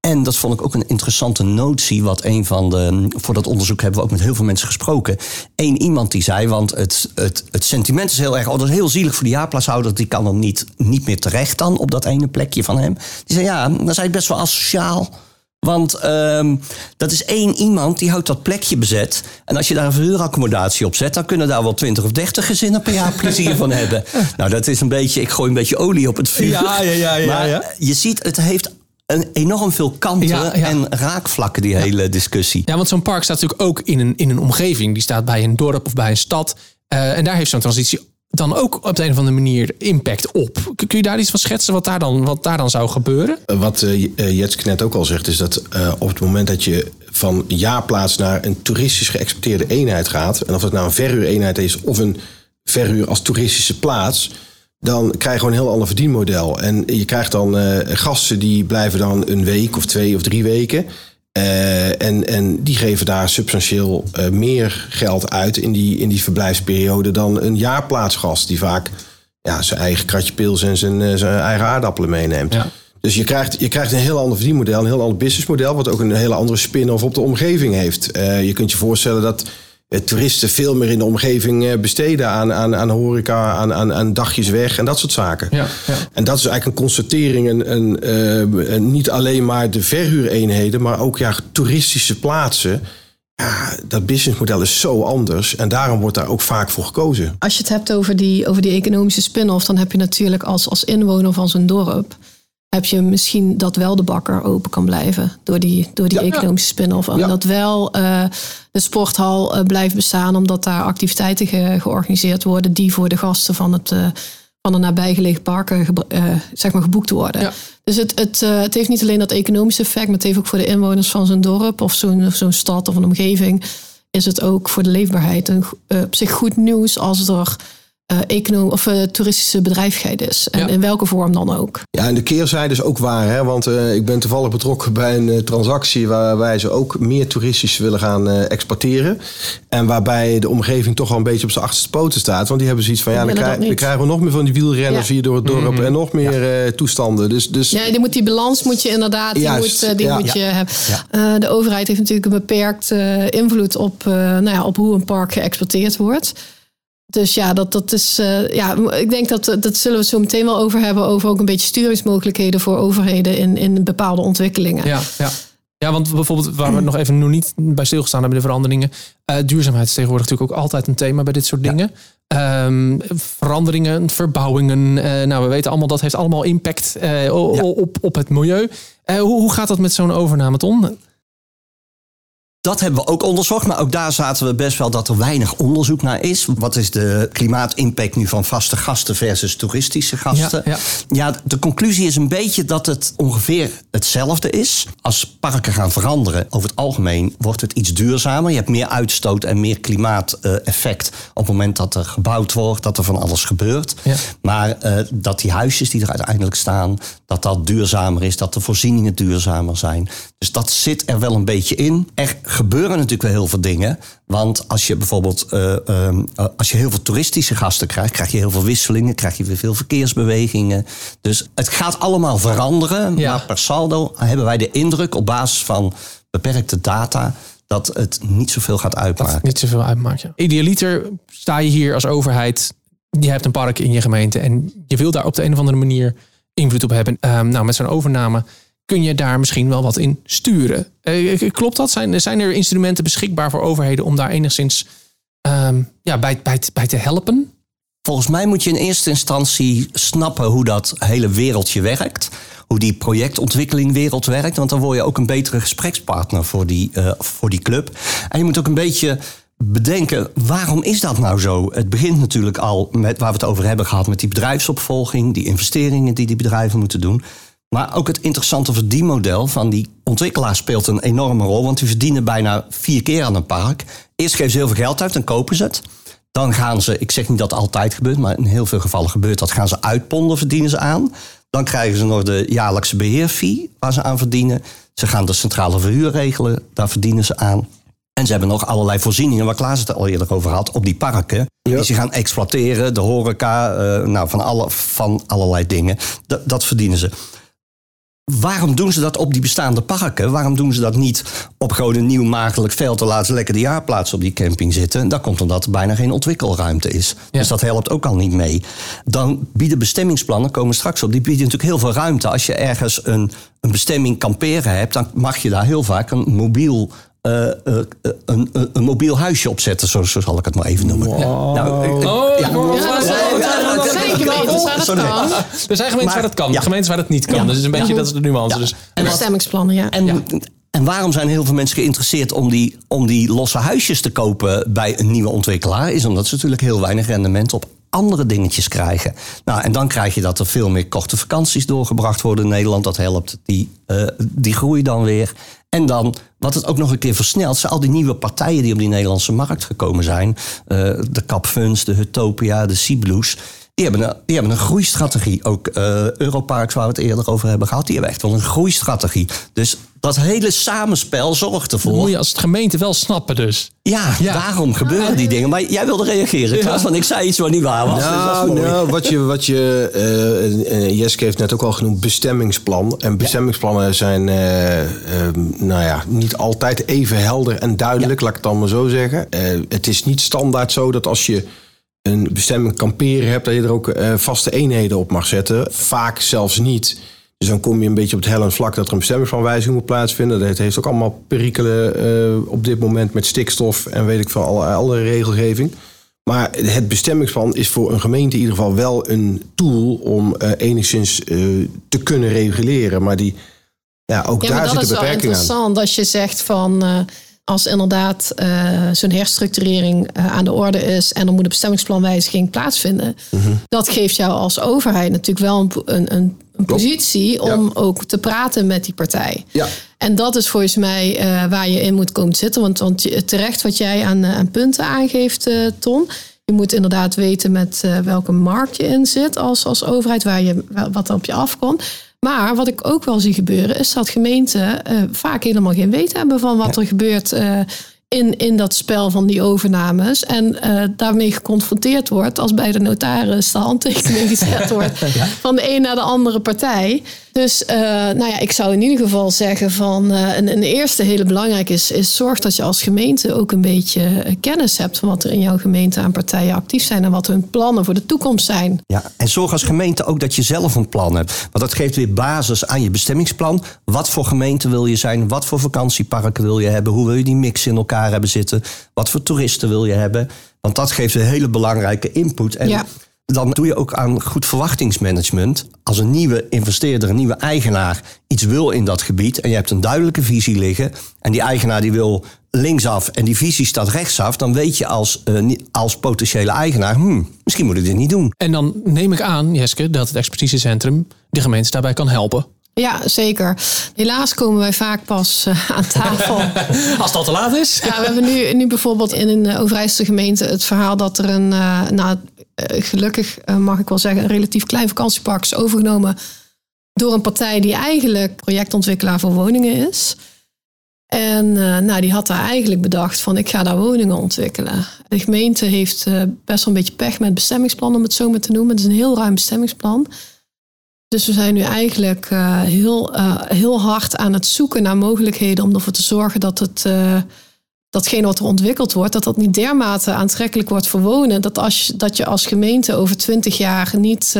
S6: en dat vond ik ook een interessante notie. Wat een van de. Voor dat onderzoek hebben we ook met heel veel mensen gesproken. Eén iemand die zei, want het, het, het sentiment is heel erg. Oh, dat is heel zielig voor de jaarplaatshouder. Die kan dan niet, niet meer terecht dan op dat ene plekje van hem. Die zei, ja, dan zei ik best wel asociaal. Want ehm, dat is één iemand die houdt dat plekje bezet. En als je daar een verhuuraccommodatie op zet, dan kunnen daar wel 20 of 30 gezinnen per jaar plezier van hebben. Nou, dat is een beetje, ik gooi een beetje olie op het vuur.
S4: Ja, ja, ja, ja,
S6: maar
S4: ja.
S6: je ziet, het heeft een enorm veel kanten
S2: Ja, ja.
S6: en raakvlakken, die hele discussie.
S2: Ja, want zo'n park staat natuurlijk ook in een, in een omgeving. Die staat bij een dorp of bij een stad. Eh, en daar heeft zo'n transitie dan ook op de een of andere manier impact op. Kun je daar iets van schetsen wat daar dan, wat daar dan zou gebeuren?
S4: Wat eh, Jetske ook al zegt, is dat eh, op het moment dat je van jaarplaats naar een toeristisch geëxporteerde eenheid gaat, en of dat nou een verhuureenheid is of een verhuur als toeristische plaats, dan krijg je gewoon een heel ander verdienmodel. En je krijgt dan gasten die blijven dan een week of twee of drie weken. Eh, en, en die geven daar substantieel eh, meer geld uit in die, in die verblijfsperiode dan een jaarplaatsgast die vaak ja, zijn eigen kratje pils en zijn, eh, zijn eigen aardappelen meeneemt.
S2: Ja.
S4: Dus je krijgt, je krijgt een heel ander verdienmodel, een heel ander businessmodel, wat ook een hele andere spin-off op de omgeving heeft. Je kunt je voorstellen dat toeristen veel meer in de omgeving eh, besteden aan, aan, aan horeca, aan, aan, aan dagjes weg en dat soort zaken.
S2: Ja, ja.
S4: En dat is eigenlijk een constatering, een, een, eh, een- niet alleen maar de verhuureenheden, maar ook ja, toeristische plaatsen. Ja, dat businessmodel is zo anders en daarom wordt daar ook vaak voor gekozen.
S5: Als je het hebt over die, over die economische spin-off, dan heb je natuurlijk als, als inwoner van zo'n dorp. Heb je misschien dat wel de bakker open kan blijven door die, door die
S4: Ja.
S5: economische spin-off. En
S4: Ja.
S5: dat wel eh, de sporthal eh, blijft bestaan, omdat daar activiteiten ge- georganiseerd worden die voor de gasten van het, eh, van de nabijgelegen parken zeg maar geboekt worden.
S2: Ja.
S5: Dus het, het, het heeft niet alleen dat economische effect, maar het heeft ook voor de inwoners van zo'n dorp of zo'n zo'n stad of een omgeving. Is het ook voor de leefbaarheid een, op zich goed nieuws als er eh econom of eh, toeristische bedrijvigheid is. En
S2: Ja.
S5: in welke vorm dan ook.
S4: Ja, en de keerzijde is ook waar. Hè? Want eh, ik ben toevallig betrokken bij een transactie waarbij ze ook meer toeristisch willen gaan eh, exporteren. En waarbij de omgeving toch wel een beetje op zijn achterste poten staat. Want die hebben zoiets van, ja, dan, krijg- krijgen we nog meer van die wielrenners
S5: Ja.
S4: hier door het dorp. En nog meer eh, toestanden. Dus, dus
S5: Ja, die, moet, die balans moet je inderdaad, die,
S4: Juist,
S5: moet, die
S4: ja.
S5: moet je hebben. Eh, de overheid heeft natuurlijk een beperkt invloed op, eh, nou ja, op hoe een park geëxploiteerd wordt. Dus ja, dat, dat is. eh, ja, ik denk dat dat zullen we het zo meteen wel over hebben. Over ook een beetje sturingsmogelijkheden voor overheden in, in bepaalde ontwikkelingen.
S2: Ja, ja. ja, want bijvoorbeeld waar we nog even nog niet bij stilgestaan hebben, de veranderingen. eh, duurzaamheid is tegenwoordig natuurlijk ook altijd een thema bij dit soort dingen. Ehm, veranderingen, verbouwingen. eh, nou, we weten allemaal dat heeft allemaal impact
S6: Ja.
S2: op, op het milieu. Hoe, hoe gaat dat met zo'n overname, Ton?
S6: Dat hebben we ook onderzocht, maar ook daar zaten we best wel dat er weinig onderzoek naar is. Wat is de klimaatimpact nu van vaste gasten versus toeristische gasten?
S2: Ja,
S6: Ja, de conclusie is een beetje dat het ongeveer hetzelfde is. Als parken gaan veranderen, over het algemeen wordt het iets duurzamer. Je hebt meer uitstoot en meer klimaateffect op het moment dat er gebouwd wordt, dat er van alles gebeurt.
S2: Ja.
S6: Maar eh, dat die huisjes die er uiteindelijk staan, dat dat duurzamer is, dat de voorzieningen duurzamer zijn. Dus dat zit er wel een beetje in. Er gebeuren natuurlijk wel heel veel dingen. Want als je bijvoorbeeld eh, ehm, eh, als je heel veel toeristische gasten krijgt, krijg je heel veel wisselingen, krijg je weer veel verkeersbewegingen. Dus het gaat allemaal veranderen.
S2: Ja.
S6: Maar per saldo hebben wij de indruk op basis van beperkte data dat het niet zoveel gaat
S2: Dat
S6: uitmaken.
S2: het niet zoveel uitmaakt. Ja. Idealiter sta je hier als overheid. Je hebt een park in je gemeente en je wil daar op de een of andere manier invloed op hebben. Ehm, nou, met zo'n overname kun je daar misschien wel wat in sturen. Eh, klopt dat? Zijn, zijn er instrumenten beschikbaar voor overheden om daar enigszins ehm, ja, bij, bij, bij te helpen?
S6: Volgens mij moet je in eerste instantie snappen hoe dat hele wereldje werkt. Hoe die projectontwikkeling wereld werkt. Want dan word je ook een betere gesprekspartner voor die, eh, voor die club. En je moet ook een beetje bedenken, waarom is dat nou zo? Het begint natuurlijk al met waar we het over hebben gehad, met die bedrijfsopvolging, die investeringen die die bedrijven moeten doen. Maar ook het interessante verdienmodel van die ontwikkelaar speelt een enorme rol. Want die verdienen bijna vier keer aan een park. Eerst geven ze heel veel geld uit, dan kopen ze het. Dan gaan ze, ik zeg niet dat het altijd gebeurt, maar in heel veel gevallen gebeurt dat. Gaan ze uitponden, verdienen ze aan. Dan krijgen ze nog de jaarlijkse beheerfee waar ze aan verdienen. Ze gaan de centrale verhuur regelen, daar verdienen ze aan. En ze hebben nog allerlei voorzieningen, waar Klaas het al eerder over had, op die parken. Die ze gaan exploiteren, de horeca, uh, nou, van, alle, van allerlei dingen. Dat verdienen ze. Waarom doen ze dat op die bestaande parken? Waarom doen ze dat niet op gewoon een nieuw maagdelijk veld... en laten ze lekker de jaarplaats op die camping zitten? Dat komt omdat er bijna geen ontwikkelruimte is. Dus dat helpt ook al niet mee. Dan bieden bestemmingsplannen, komen straks op... die bieden natuurlijk heel veel ruimte. Als je ergens een, een bestemming kamperen hebt... dan mag je daar heel vaak een mobiel uh, uh, een, een, mobiel huisje opzetten, zo, zo, zal ik het maar even noemen.
S2: Wow. Nou, oh, ja. Er zijn gemeentes waar dat kan, ja. gemeentes waar dat niet kan. Ja. Dus het is een beetje dat is de nuance. Dus.
S5: En bestemmingsplannen, ja.
S6: En, en waarom zijn heel veel mensen geïnteresseerd om die, om die losse huisjes te kopen bij een nieuwe ontwikkelaar? Is omdat ze natuurlijk heel weinig rendement op andere dingetjes krijgen. Nou, en dan krijg je dat er veel meer korte vakanties doorgebracht worden in Nederland. Dat helpt die, uh, die groei dan weer. En dan, wat het ook nog een keer versnelt, zijn al die nieuwe partijen die op die Nederlandse markt gekomen zijn. Uh, de Capfunds, de Utopia, de Seablues. Die hebben, een, die hebben een groeistrategie. Ook uh, Europarks, waar we het eerder over hebben gehad, die hebben echt wel een groeistrategie. Dus dat hele samenspel zorgt ervoor.
S2: Dat moet je als gemeente wel snappen dus.
S6: Ja, ja. daarom gebeuren die dingen. Maar jij wilde reageren, Klaas, want ik zei iets wat niet waar was.
S4: Nou, dus nou wat je, wat je uh, Jeske heeft net ook al genoemd, bestemmingsplan. En bestemmingsplannen zijn uh, uh, nou ja, niet altijd even helder en duidelijk, laat ik het dan maar zo zeggen. het is niet standaard zo dat als je een bestemming kamperen hebt, dat je er ook vaste eenheden op mag zetten. Vaak zelfs niet. Dus dan kom je een beetje op het hellend vlak dat er een bestemmingsplanwijziging moet plaatsvinden. Dat heeft ook allemaal perikelen uh, op dit moment met stikstof en weet ik veel, alle, alle regelgeving. Maar het bestemmingsplan is voor een gemeente in ieder geval wel een tool om uh, enigszins uh, te kunnen reguleren. Maar die, ja, ook
S5: ja,
S4: daar zit de beperking aan.
S5: Dat is wel interessant als je zegt van als inderdaad uh, zo'n herstructurering uh, aan de orde is en er moet een bestemmingsplanwijziging plaatsvinden, mm -hmm. dat geeft jou als overheid natuurlijk wel een, een, een een positie om ja. ook te praten met die partij.
S4: Ja.
S5: En dat is volgens mij uh, waar je in moet komen zitten. Want, want terecht wat jij aan, aan punten aangeeft, Ton. Je moet inderdaad weten met welke markt je in zit als, als overheid, waar je, wat er op je afkomt. Maar wat ik ook wel zie gebeuren, is dat gemeenten vaak helemaal geen weten hebben van wat ja. er gebeurt in, in dat spel van die overnames. En uh, daarmee geconfronteerd wordt als bij de notaris de handtekening gezet wordt ja. van de een naar de andere partij. Dus uh, nou ja, ik zou in ieder geval zeggen van uh, een, een eerste hele belangrijk is, is zorg dat je als gemeente ook een beetje kennis hebt van wat er in jouw gemeente aan partijen actief zijn en wat hun plannen voor de toekomst zijn.
S6: Ja, en zorg als gemeente ook dat je zelf een plan hebt. Want dat geeft weer basis aan je bestemmingsplan. Wat voor gemeente wil je zijn? Wat voor vakantieparken wil je hebben? Hoe wil je die mix in elkaar hebben zitten? Wat voor toeristen wil je hebben? Want dat geeft een hele belangrijke input. En ja dan doe je ook aan goed verwachtingsmanagement. Als een nieuwe investeerder, een nieuwe eigenaar iets wil in dat gebied en je hebt een duidelijke visie liggen en die eigenaar die wil linksaf en die visie staat rechtsaf, dan weet je als, uh, als potentiële eigenaar, hmm, misschien moet ik dit niet doen.
S2: En dan neem ik aan, Jeske, dat het expertisecentrum de gemeente daarbij kan helpen.
S5: Ja, zeker. Helaas komen wij vaak pas uh, aan tafel.
S2: Als het al te laat is.
S5: Ja, we hebben nu, nu bijvoorbeeld in een Overijsselse gemeente het verhaal dat er een, uh, nou, gelukkig mag ik wel zeggen, een relatief klein vakantiepark is overgenomen door een partij die eigenlijk projectontwikkelaar voor woningen is. En nou, die had daar eigenlijk bedacht van ik ga daar woningen ontwikkelen. De gemeente heeft best wel een beetje pech met bestemmingsplan om het zo maar te noemen. Het is een heel ruim bestemmingsplan. Dus we zijn nu eigenlijk heel, heel hard aan het zoeken naar mogelijkheden om ervoor te zorgen dat het, datgene wat er ontwikkeld wordt, dat dat niet dermate aantrekkelijk wordt voor wonen. Dat, als, dat je als gemeente over twintig jaar niet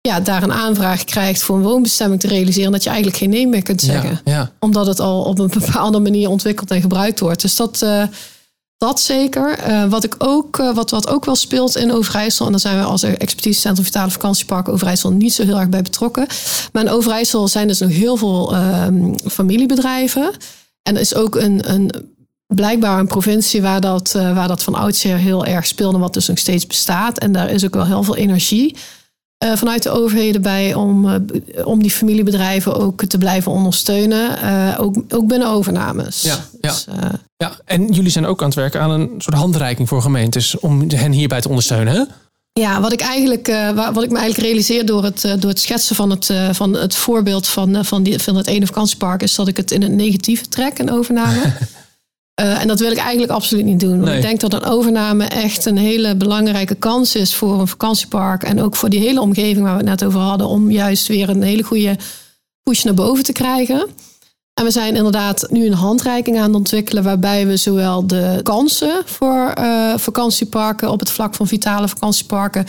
S5: ja, daar een aanvraag krijgt voor een woonbestemming te realiseren, dat je eigenlijk geen nee meer kunt zeggen.
S2: Ja, ja.
S5: Omdat het al op een bepaalde manier ontwikkeld en gebruikt wordt. Dus dat dat zeker. Uh, wat, ik ook, uh, wat, wat ook wel speelt in Overijssel, en daar zijn we als expertisecentrum Vitale Vakantiepark Overijssel niet zo heel erg bij betrokken. Maar in Overijssel zijn dus nog heel veel uh, familiebedrijven. En er is ook een, een blijkbaar een provincie waar dat, eh, waar dat van oudsher heel erg speelde, wat dus nog steeds bestaat. En daar is ook wel heel veel energie eh, vanuit de overheden bij om, eh, om die familiebedrijven ook te blijven ondersteunen. ook, ook binnen overnames.
S2: Ja, ja.
S5: Dus,
S2: Ja, en jullie zijn ook aan het werken aan een soort handreiking voor gemeentes om hen hierbij te ondersteunen. Hè?
S5: Ja, wat ik eigenlijk, wa- wat ik me eigenlijk realiseer door het, door het schetsen van het, van het voorbeeld van, van, die, van het ene vakantiepark, is dat ik het in het negatieve trek, een overname. Eh, en dat wil ik eigenlijk absoluut niet doen. Want
S2: Nee.
S5: ik denk dat een overname echt een hele belangrijke kans is voor een vakantiepark. En ook voor die hele omgeving waar we het net over hadden. Om juist weer een hele goede push naar boven te krijgen. En we zijn inderdaad nu een handreiking aan het ontwikkelen. Waarbij we zowel de kansen voor eh, vakantieparken op het vlak van vitale vakantieparken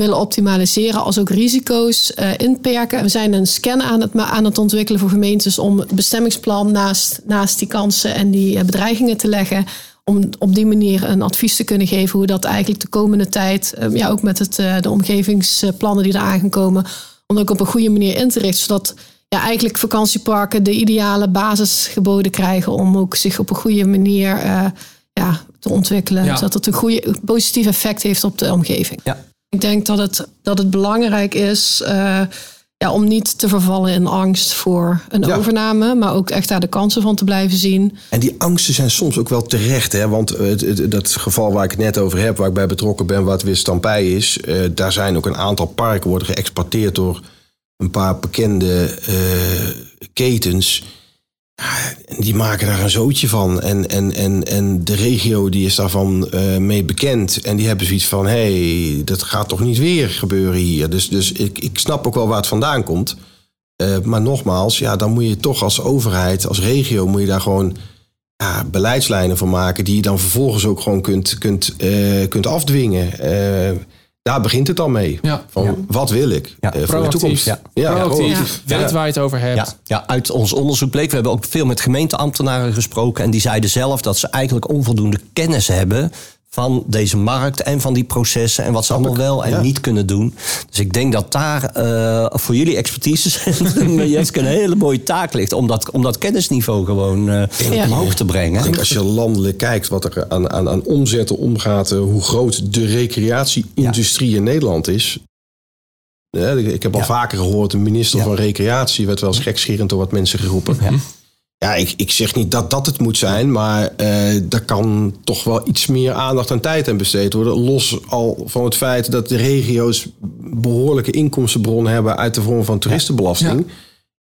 S5: willen optimaliseren. Als ook risico's eh, inperken. We zijn een scan aan het, aan het ontwikkelen voor gemeentes. Om het bestemmingsplan naast, naast die kansen en die eh, bedreigingen te leggen. Om op die manier een advies te kunnen geven hoe dat eigenlijk de komende tijd. eh, ja, ook met het, de omgevingsplannen die eraan gaan komen. Om ook op een goede manier in te richten. Zodat ja, eigenlijk vakantieparken de ideale basis geboden krijgen om ook zich op een goede manier ja, te ontwikkelen.
S2: Ja.
S5: Zodat het een goede positief effect heeft op de omgeving.
S6: Ja.
S5: Ik denk dat het, dat het belangrijk is eh, ja, om niet te vervallen in angst voor een
S4: Ja.
S5: overname, maar ook echt daar de kansen van te blijven zien.
S4: En die angsten zijn soms ook wel terecht. Hè? Want eh, het, het- dat geval waar ik het net over heb, waar ik bij betrokken ben, wat weer Stampij is. eh, daar zijn ook een aantal parken worden geëxporteerd door een paar bekende ketens. Die maken daar een zootje van. En, en, en, en de regio die is daarvan eh, mee bekend. En die hebben zoiets van: hé, hey, dat gaat toch niet weer gebeuren hier. Dus, dus ik, ik snap ook wel waar het vandaan komt. Eh, maar nogmaals, ja, dan moet je toch als overheid, als regio, moet je daar gewoon ja, beleidslijnen voor maken. Die je dan vervolgens ook gewoon kunt, kunt, eh, kunt afdwingen. Daar begint het dan mee.
S2: Ja.
S4: Van wat wil ik
S6: Ja,
S4: eh, voor de toekomst?
S6: Ja.
S4: Ja,
S2: Proactief,
S4: proactief.
S2: weet waar je het over hebt.
S6: Ja, ja, uit ons onderzoek bleek, we hebben ook veel met gemeenteambtenaren gesproken. En die zeiden zelf dat ze eigenlijk onvoldoende kennis hebben van deze markt en van die processen en wat ze allemaal wel en
S4: ja.
S6: niet kunnen doen. Dus ik denk dat daar eh, voor jullie expertisecentrum, Jetske, een hele mooie taak ligt om dat, om dat kennisniveau gewoon eh,
S5: Ja.
S6: omhoog te
S4: Ik
S6: brengen.
S4: denk als je landelijk kijkt wat er aan, aan, aan omzetten omgaat, eh, hoe groot de recreatie-industrie in Nederland is. Ja, ik heb al
S6: Ja.
S4: vaker gehoord, een minister
S6: Ja.
S4: van Recreatie werd wel eens gekscherend door wat mensen geroepen.
S6: Ja.
S4: Ik, ik zeg niet dat dat het moet zijn, maar eh daar kan toch wel iets meer aandacht en tijd aan besteed worden. Los al van het feit dat de regio's behoorlijke inkomstenbronnen hebben uit de vorm van toeristenbelasting.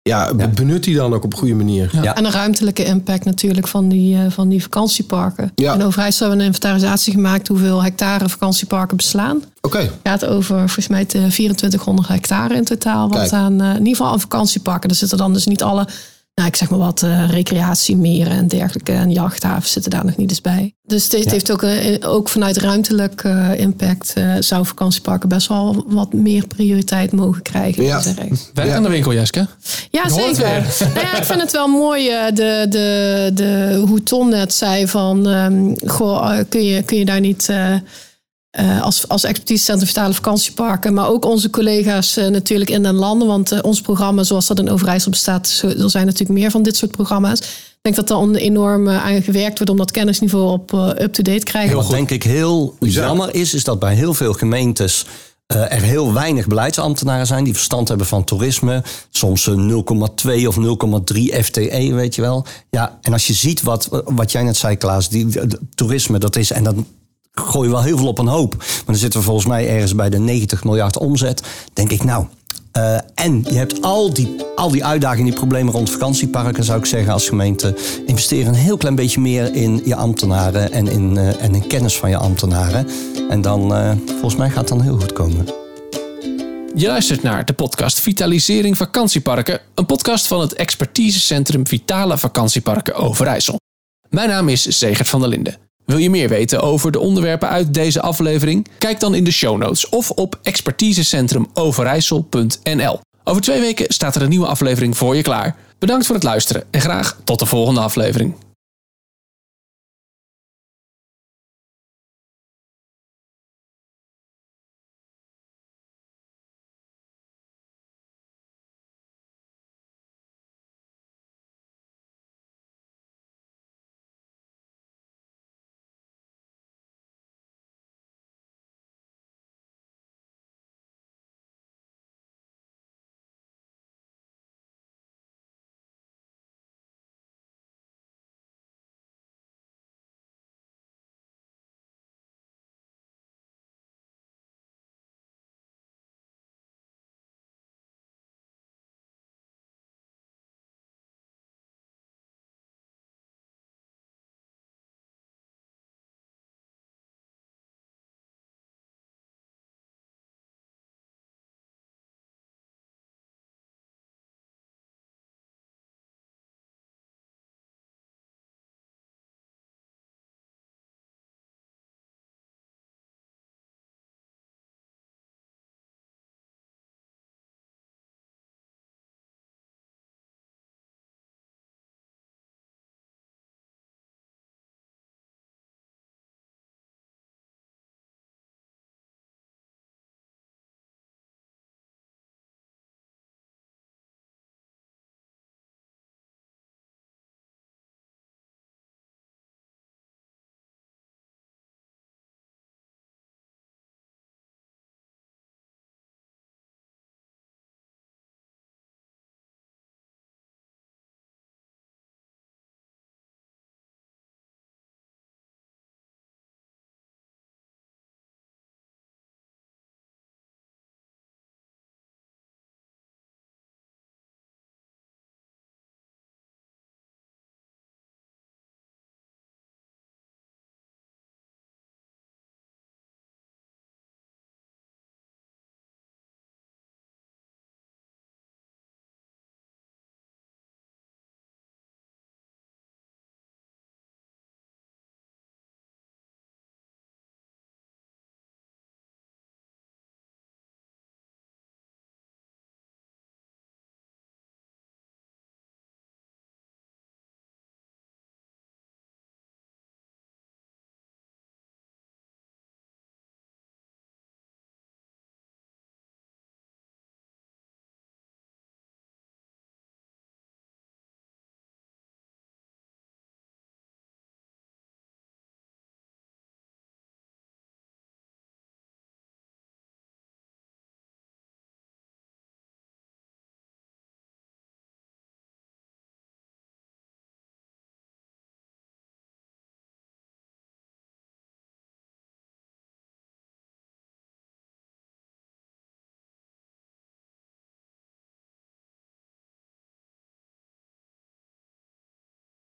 S4: Ja, be- benut die dan ook op een goede manier.
S6: Ja.
S5: En de ruimtelijke impact natuurlijk van die, eh, van die vakantieparken.
S4: Ja.
S5: In Overijssel hebben we een inventarisatie gemaakt hoeveel hectare vakantieparken beslaan.
S4: Oké,
S5: Het gaat over volgens mij de 2400 hectare in totaal. Wat
S4: Kijk.
S5: aan, eh, in ieder geval aan vakantieparken. Er zitten dan dus niet alle, nou ik zeg maar wat, eh recreatie, meren en dergelijke. En jachthavens zitten daar nog niet eens bij. Dus dit
S6: Ja.
S5: heeft ook, een, ook vanuit ruimtelijk eh, impact eh, zou vakantieparken best wel wat meer prioriteit mogen krijgen.
S4: Ja.
S2: Werk
S4: Ja.
S2: aan de winkel, Jeske.
S5: Ja, zeker.
S2: weer.
S5: Nou ja, ik vind het wel mooi eh, de, de, de, hoe Ton net zei van... ehm, goh, eh, kun, je, kun je daar niet eh, als, als expertisecentrum Vitale Vakantieparken... maar ook onze collega's eh, natuurlijk in den landen... want eh, ons programma zoals dat in Overijssel bestaat... zo- er zijn natuurlijk meer van dit soort programma's. Ik denk dat er enorm eh, aan gewerkt wordt... om dat kennisniveau op up-to-date te krijgen.
S6: Wat denk ik heel jammer is, is dat bij heel veel gemeentes eh, er heel weinig beleidsambtenaren zijn die verstand hebben van toerisme. Soms een 0,2 of 0,3 FTE, weet je wel. Ja, en als je ziet wat, wat jij net zei, Klaas, die, de- toerisme, dat is. En dan gooi wel heel veel op een hoop. Maar dan zitten we volgens mij ergens bij de 90 miljard omzet. Denk ik, nou. eh, en je hebt al die, al die uitdagingen, die problemen rond vakantieparken, zou ik zeggen, als gemeente. Investeer een heel klein beetje meer in je ambtenaren en in, eh, en in kennis van je ambtenaren. En dan, eh, volgens mij gaat het dan heel goed komen.
S2: Je luistert naar de podcast Vitalisering Vakantieparken. Een podcast van het expertisecentrum Vitale Vakantieparken Overijssel. Mijn naam is Zegert van der Linden. Wil je meer weten over de onderwerpen uit deze aflevering? Kijk dan in de show notes of op expertisecentrumoverijssel.nl. Over twee weken staat er een nieuwe aflevering voor je klaar. Bedankt voor het luisteren en graag tot de volgende aflevering.